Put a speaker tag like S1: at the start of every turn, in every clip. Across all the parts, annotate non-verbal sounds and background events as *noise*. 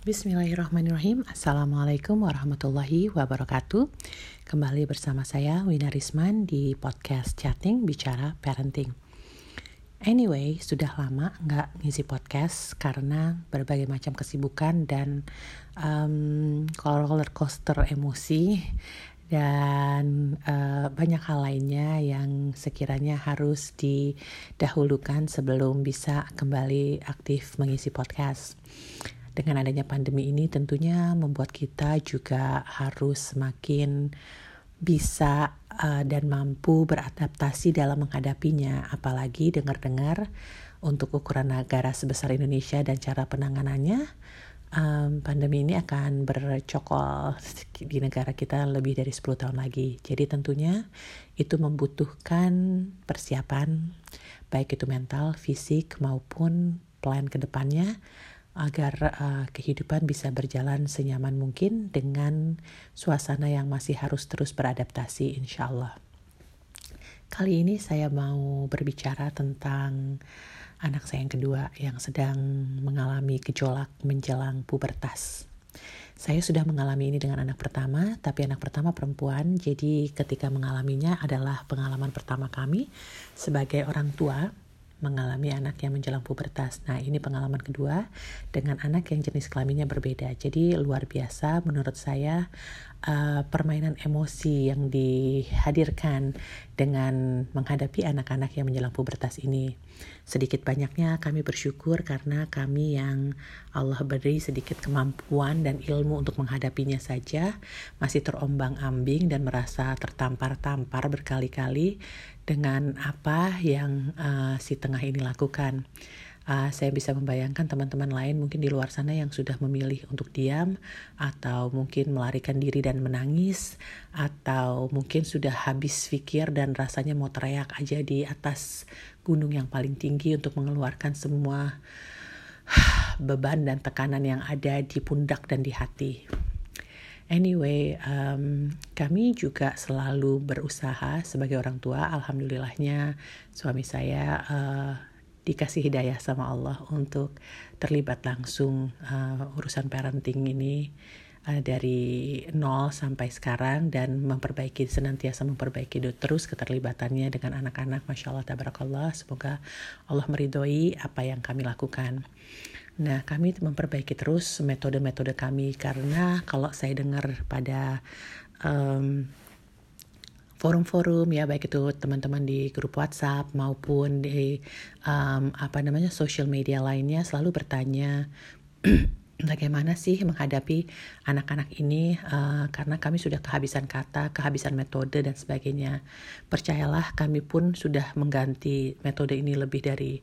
S1: Bismillahirrahmanirrahim. Assalamualaikum warahmatullahi wabarakatuh. Kembali bersama saya Wina Risman di podcast chatting bicara parenting. Anyway, sudah lama nggak ngisi podcast karena berbagai macam kesibukan dan um, roller coaster emosi dan uh, banyak hal lainnya yang sekiranya harus didahulukan sebelum bisa kembali aktif mengisi podcast dengan adanya pandemi ini tentunya membuat kita juga harus semakin bisa uh, dan mampu beradaptasi dalam menghadapinya apalagi dengar-dengar untuk ukuran negara sebesar Indonesia dan cara penanganannya um, pandemi ini akan bercokol di negara kita lebih dari 10 tahun lagi. Jadi tentunya itu membutuhkan persiapan baik itu mental, fisik maupun plan ke depannya agar uh, kehidupan bisa berjalan senyaman mungkin dengan suasana yang masih harus terus beradaptasi insya Allah. Kali ini saya mau berbicara tentang anak saya yang kedua yang sedang mengalami gejolak menjelang pubertas. Saya sudah mengalami ini dengan anak pertama, tapi anak pertama perempuan, jadi ketika mengalaminya adalah pengalaman pertama kami sebagai orang tua mengalami anak yang menjelang pubertas. Nah, ini pengalaman kedua dengan anak yang jenis kelaminnya berbeda. Jadi luar biasa menurut saya uh, permainan emosi yang dihadirkan dengan menghadapi anak-anak yang menjelang pubertas ini. Sedikit banyaknya kami bersyukur karena kami yang Allah beri sedikit kemampuan dan ilmu untuk menghadapinya saja masih terombang-ambing dan merasa tertampar-tampar berkali-kali dengan apa yang uh, si tengah ini lakukan. Uh, saya bisa membayangkan teman-teman lain mungkin di luar sana yang sudah memilih untuk diam atau mungkin melarikan diri dan menangis atau mungkin sudah habis pikir dan rasanya mau teriak aja di atas gunung yang paling tinggi untuk mengeluarkan semua *sighs* beban dan tekanan yang ada di pundak dan di hati. Anyway, um, kami juga selalu berusaha sebagai orang tua. Alhamdulillahnya suami saya uh, dikasih hidayah sama Allah untuk terlibat langsung uh, urusan parenting ini uh, dari nol sampai sekarang dan memperbaiki senantiasa memperbaiki terus keterlibatannya dengan anak-anak. Masya Allah, tabarakallah. Semoga Allah meridhoi apa yang kami lakukan. Nah, kami memperbaiki terus metode-metode kami karena kalau saya dengar pada um, forum-forum ya baik itu teman-teman di grup WhatsApp maupun di um, apa namanya social media lainnya selalu bertanya *clears throat* bagaimana sih menghadapi anak-anak ini uh, karena kami sudah kehabisan kata, kehabisan metode dan sebagainya. Percayalah kami pun sudah mengganti metode ini lebih dari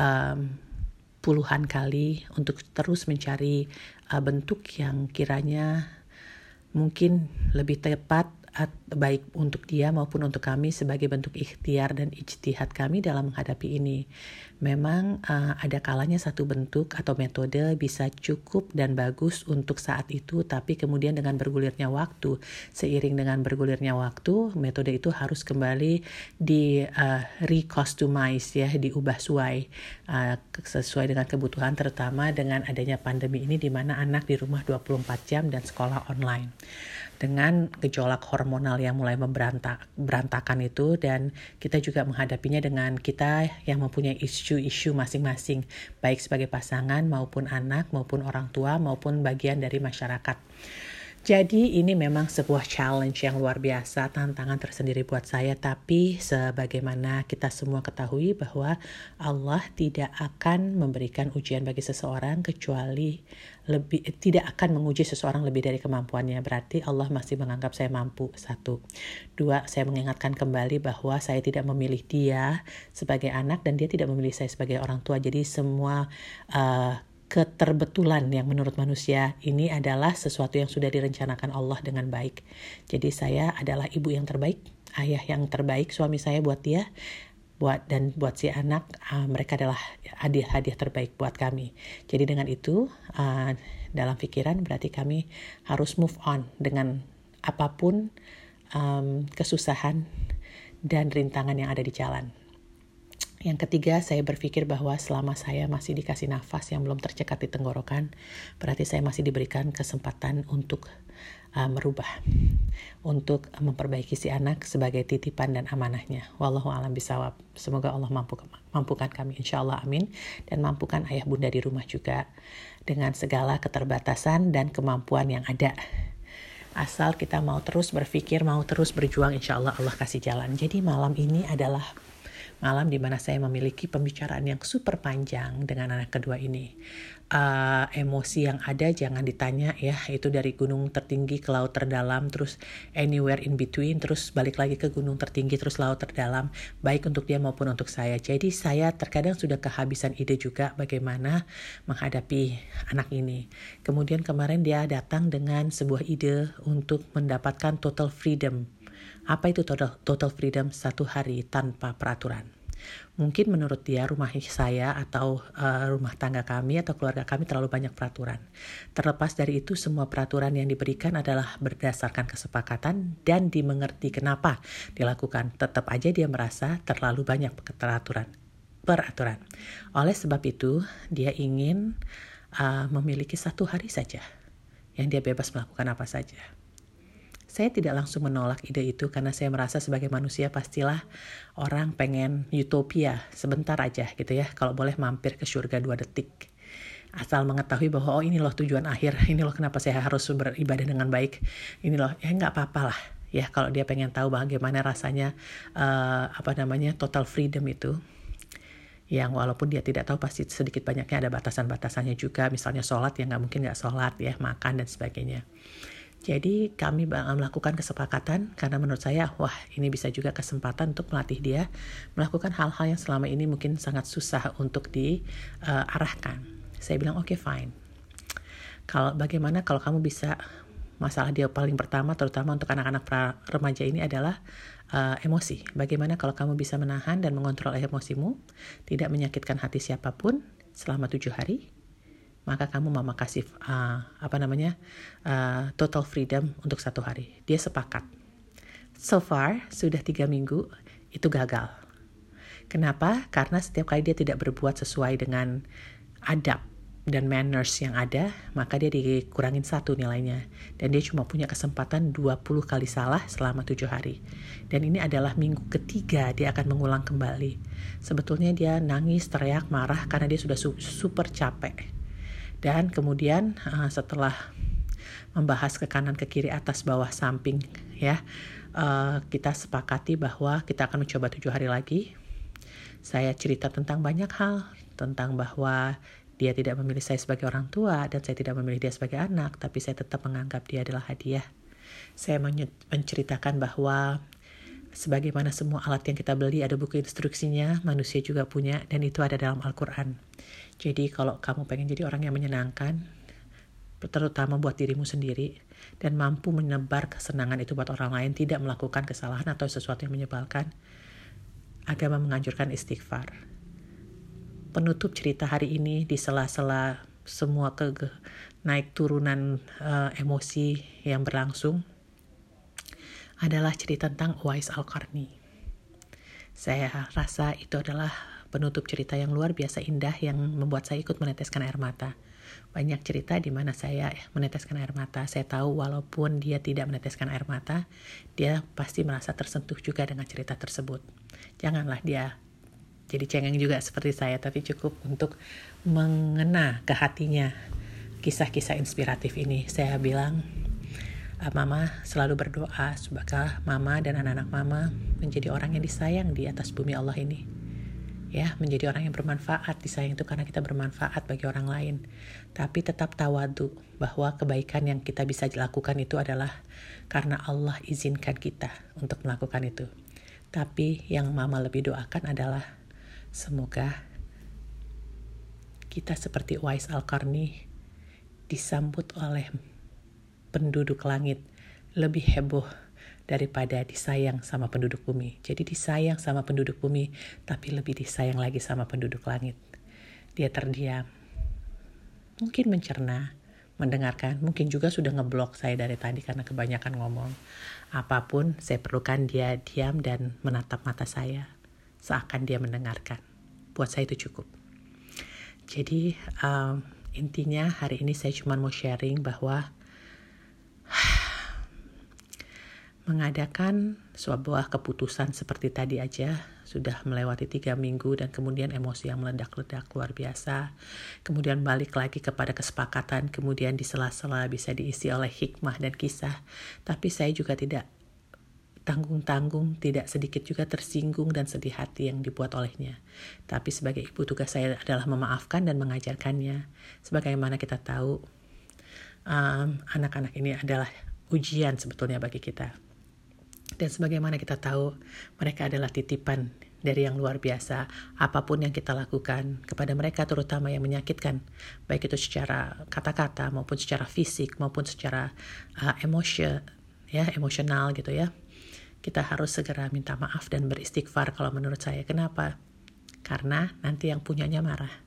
S1: um, puluhan kali untuk terus mencari uh, bentuk yang kiranya mungkin lebih tepat baik untuk dia maupun untuk kami sebagai bentuk ikhtiar dan ijtihad kami dalam menghadapi ini. Memang uh, ada kalanya satu bentuk atau metode bisa cukup dan bagus untuk saat itu, tapi kemudian dengan bergulirnya waktu, seiring dengan bergulirnya waktu, metode itu harus kembali di uh, recustomize ya, diubah suai uh, sesuai dengan kebutuhan terutama dengan adanya pandemi ini di mana anak di rumah 24 jam dan sekolah online dengan gejolak hormonal yang mulai memberantak berantakan itu dan kita juga menghadapinya dengan kita yang mempunyai isu-isu masing-masing baik sebagai pasangan maupun anak maupun orang tua maupun bagian dari masyarakat. Jadi ini memang sebuah challenge yang luar biasa, tantangan tersendiri buat saya. Tapi sebagaimana kita semua ketahui bahwa Allah tidak akan memberikan ujian bagi seseorang kecuali lebih tidak akan menguji seseorang lebih dari kemampuannya. Berarti Allah masih menganggap saya mampu. Satu, dua, saya mengingatkan kembali bahwa saya tidak memilih dia sebagai anak dan dia tidak memilih saya sebagai orang tua. Jadi semua uh, keterbetulan yang menurut manusia ini adalah sesuatu yang sudah direncanakan Allah dengan baik. Jadi saya adalah ibu yang terbaik, ayah yang terbaik, suami saya buat dia, buat dan buat si anak uh, mereka adalah hadiah-hadiah terbaik buat kami. Jadi dengan itu uh, dalam pikiran berarti kami harus move on dengan apa pun um, kesusahan dan rintangan yang ada di jalan. Yang ketiga, saya berpikir bahwa selama saya masih dikasih nafas yang belum tercekat di tenggorokan, berarti saya masih diberikan kesempatan untuk uh, merubah, untuk memperbaiki si anak sebagai titipan dan amanahnya. Wallahu alam bisawab. Semoga Allah mampu mampukan kami, insya Allah amin, dan mampukan ayah bunda di rumah juga dengan segala keterbatasan dan kemampuan yang ada. Asal kita mau terus berpikir, mau terus berjuang, insya Allah Allah kasih jalan. Jadi malam ini adalah malam di mana saya memiliki pembicaraan yang super panjang dengan anak kedua ini. Uh, emosi yang ada jangan ditanya ya, itu dari gunung tertinggi ke laut terdalam, terus anywhere in between, terus balik lagi ke gunung tertinggi, terus laut terdalam, baik untuk dia maupun untuk saya. Jadi saya terkadang sudah kehabisan ide juga bagaimana menghadapi anak ini. Kemudian kemarin dia datang dengan sebuah ide untuk mendapatkan total freedom apa itu total, total freedom satu hari tanpa peraturan? Mungkin menurut dia rumah saya atau uh, rumah tangga kami atau keluarga kami terlalu banyak peraturan. Terlepas dari itu semua peraturan yang diberikan adalah berdasarkan kesepakatan dan dimengerti kenapa dilakukan. Tetap aja dia merasa terlalu banyak peraturan. Peraturan. Oleh sebab itu dia ingin uh, memiliki satu hari saja yang dia bebas melakukan apa saja. Saya tidak langsung menolak ide itu karena saya merasa sebagai manusia pastilah orang pengen utopia sebentar aja gitu ya. Kalau boleh mampir ke surga dua detik. Asal mengetahui bahwa oh ini loh tujuan akhir, *laughs* ini loh kenapa saya harus beribadah dengan baik. Ini loh, ya nggak apa-apa lah ya kalau dia pengen tahu bagaimana rasanya uh, apa namanya total freedom itu yang walaupun dia tidak tahu pasti sedikit banyaknya ada batasan-batasannya juga misalnya sholat yang nggak mungkin nggak sholat ya makan dan sebagainya jadi kami melakukan kesepakatan karena menurut saya wah ini bisa juga kesempatan untuk melatih dia melakukan hal-hal yang selama ini mungkin sangat susah untuk diarahkan. Uh, saya bilang oke okay, fine. Kalau bagaimana kalau kamu bisa masalah dia paling pertama terutama untuk anak-anak remaja ini adalah uh, emosi. Bagaimana kalau kamu bisa menahan dan mengontrol emosimu, tidak menyakitkan hati siapa pun selama tujuh hari, maka kamu mama kasih uh, apa namanya uh, total freedom untuk satu hari. Dia sepakat. So far sudah tiga minggu itu gagal. Kenapa? Karena setiap kali dia tidak berbuat sesuai dengan adab dan manners yang ada, maka dia dikurangin satu nilainya. Dan dia cuma punya kesempatan 20 kali salah selama tujuh hari. Dan ini adalah minggu ketiga dia akan mengulang kembali. Sebetulnya dia nangis, teriak, marah karena dia sudah su super capek dan kemudian uh, setelah membahas ke kanan ke kiri atas bawah samping ya uh, kita sepakati bahwa kita akan mencoba tujuh hari lagi. Saya cerita tentang banyak hal tentang bahwa dia tidak memilih saya sebagai orang tua dan saya tidak memilih dia sebagai anak tapi saya tetap menganggap dia adalah hadiah. Saya menceritakan bahwa sebagaimana semua alat yang kita beli ada buku instruksinya, manusia juga punya, dan itu ada dalam Al-Quran. Jadi kalau kamu pengen jadi orang yang menyenangkan, terutama buat dirimu sendiri, dan mampu menebar kesenangan itu buat orang lain, tidak melakukan kesalahan atau sesuatu yang menyebalkan, agama menganjurkan istighfar. Penutup cerita hari ini di sela-sela semua ke naik turunan uh, emosi yang berlangsung adalah cerita tentang Uwais Al-Qarni. Saya rasa itu adalah penutup cerita yang luar biasa indah yang membuat saya ikut meneteskan air mata. Banyak cerita di mana saya meneteskan air mata. Saya tahu walaupun dia tidak meneteskan air mata, dia pasti merasa tersentuh juga dengan cerita tersebut. Janganlah dia jadi cengeng juga seperti saya, tapi cukup untuk mengena ke hatinya kisah-kisah inspiratif ini. Saya bilang, ah, Mama selalu berdoa semoga Mama dan anak-anak Mama menjadi orang yang disayang di atas bumi Allah ini. Ya menjadi orang yang bermanfaat disayang itu karena kita bermanfaat bagi orang lain. Tapi tetap tawadu bahwa kebaikan yang kita bisa lakukan itu adalah karena Allah izinkan kita untuk melakukan itu. Tapi yang mama lebih doakan adalah semoga kita seperti Wais Al-Qarni disambut oleh penduduk langit lebih heboh daripada disayang sama penduduk bumi. Jadi disayang sama penduduk bumi, tapi lebih disayang lagi sama penduduk langit. Dia terdiam. Mungkin mencerna, mendengarkan, mungkin juga sudah ngeblok saya dari tadi karena kebanyakan ngomong. Apa pun, saya perlukan dia diam dan menatap mata saya. seakan dia mendengarkan. Buat saya itu cukup. Jadi um, intinya hari ini saya cuma mau sharing bahwa mengadakan sebuah keputusan seperti tadi aja sudah melewati tiga minggu dan kemudian emosi yang meledak-ledak luar biasa. Kemudian balik lagi kepada kesepakatan kemudian di sela-sela bisa diisi oleh hikmah dan kisah. Tapi saya juga tidak tanggung-tanggung tidak sedikit juga tersinggung dan sedih hati yang dibuat olehnya. Tapi sebagai ibu tugas saya adalah memaafkan dan mengajarkannya. Sebagaimana kita tahu anak-anak um, ini adalah ujian sebetulnya bagi kita dan sebagaimana kita tahu, mereka adalah titipan dari yang luar biasa. Apa pun yang kita lakukan kepada mereka, terutama yang menyakitkan, baik itu secara kata-kata maupun secara fisik maupun secara uh, emosi, ya emosional gitu ya. Kita harus segera minta maaf dan beristighfar kalau menurut saya. Kenapa? Karena nanti yang punyanya marah.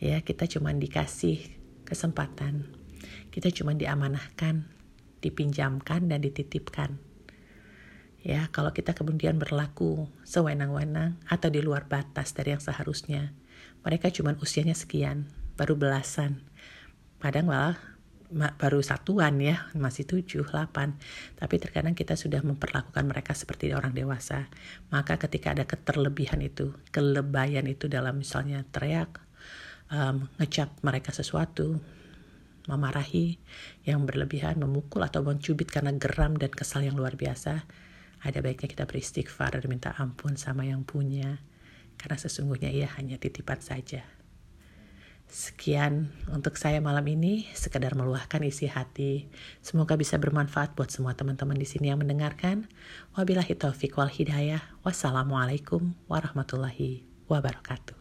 S1: Ya, kita cuma dikasih kesempatan. Kita cuma diamanahkan, dipinjamkan dan dititipkan Ya, kalau kita kemudian berlaku sewenang-wenang atau di luar batas dari yang seharusnya, mereka cuma usianya sekian, baru belasan. Padahal malah baru satuan ya, masih tujuh, delapan. Tapi terkadang kita sudah memperlakukan mereka seperti orang dewasa. Maka ketika ada keterlebihan itu, kelebayan itu dalam misalnya teriak, um, ngecap mereka sesuatu, memarahi yang berlebihan, memukul atau mencubit karena geram dan kesal yang luar biasa, ada baiknya kita beristighfar dan minta ampun sama yang punya, karena sesungguhnya ia hanya titipan saja. Sekian untuk saya malam ini, sekedar meluahkan isi hati. Semoga bisa bermanfaat buat semua teman-teman di sini yang mendengarkan. Wabillahi taufiq wal hidayah. Wassalamualaikum warahmatullahi wabarakatuh.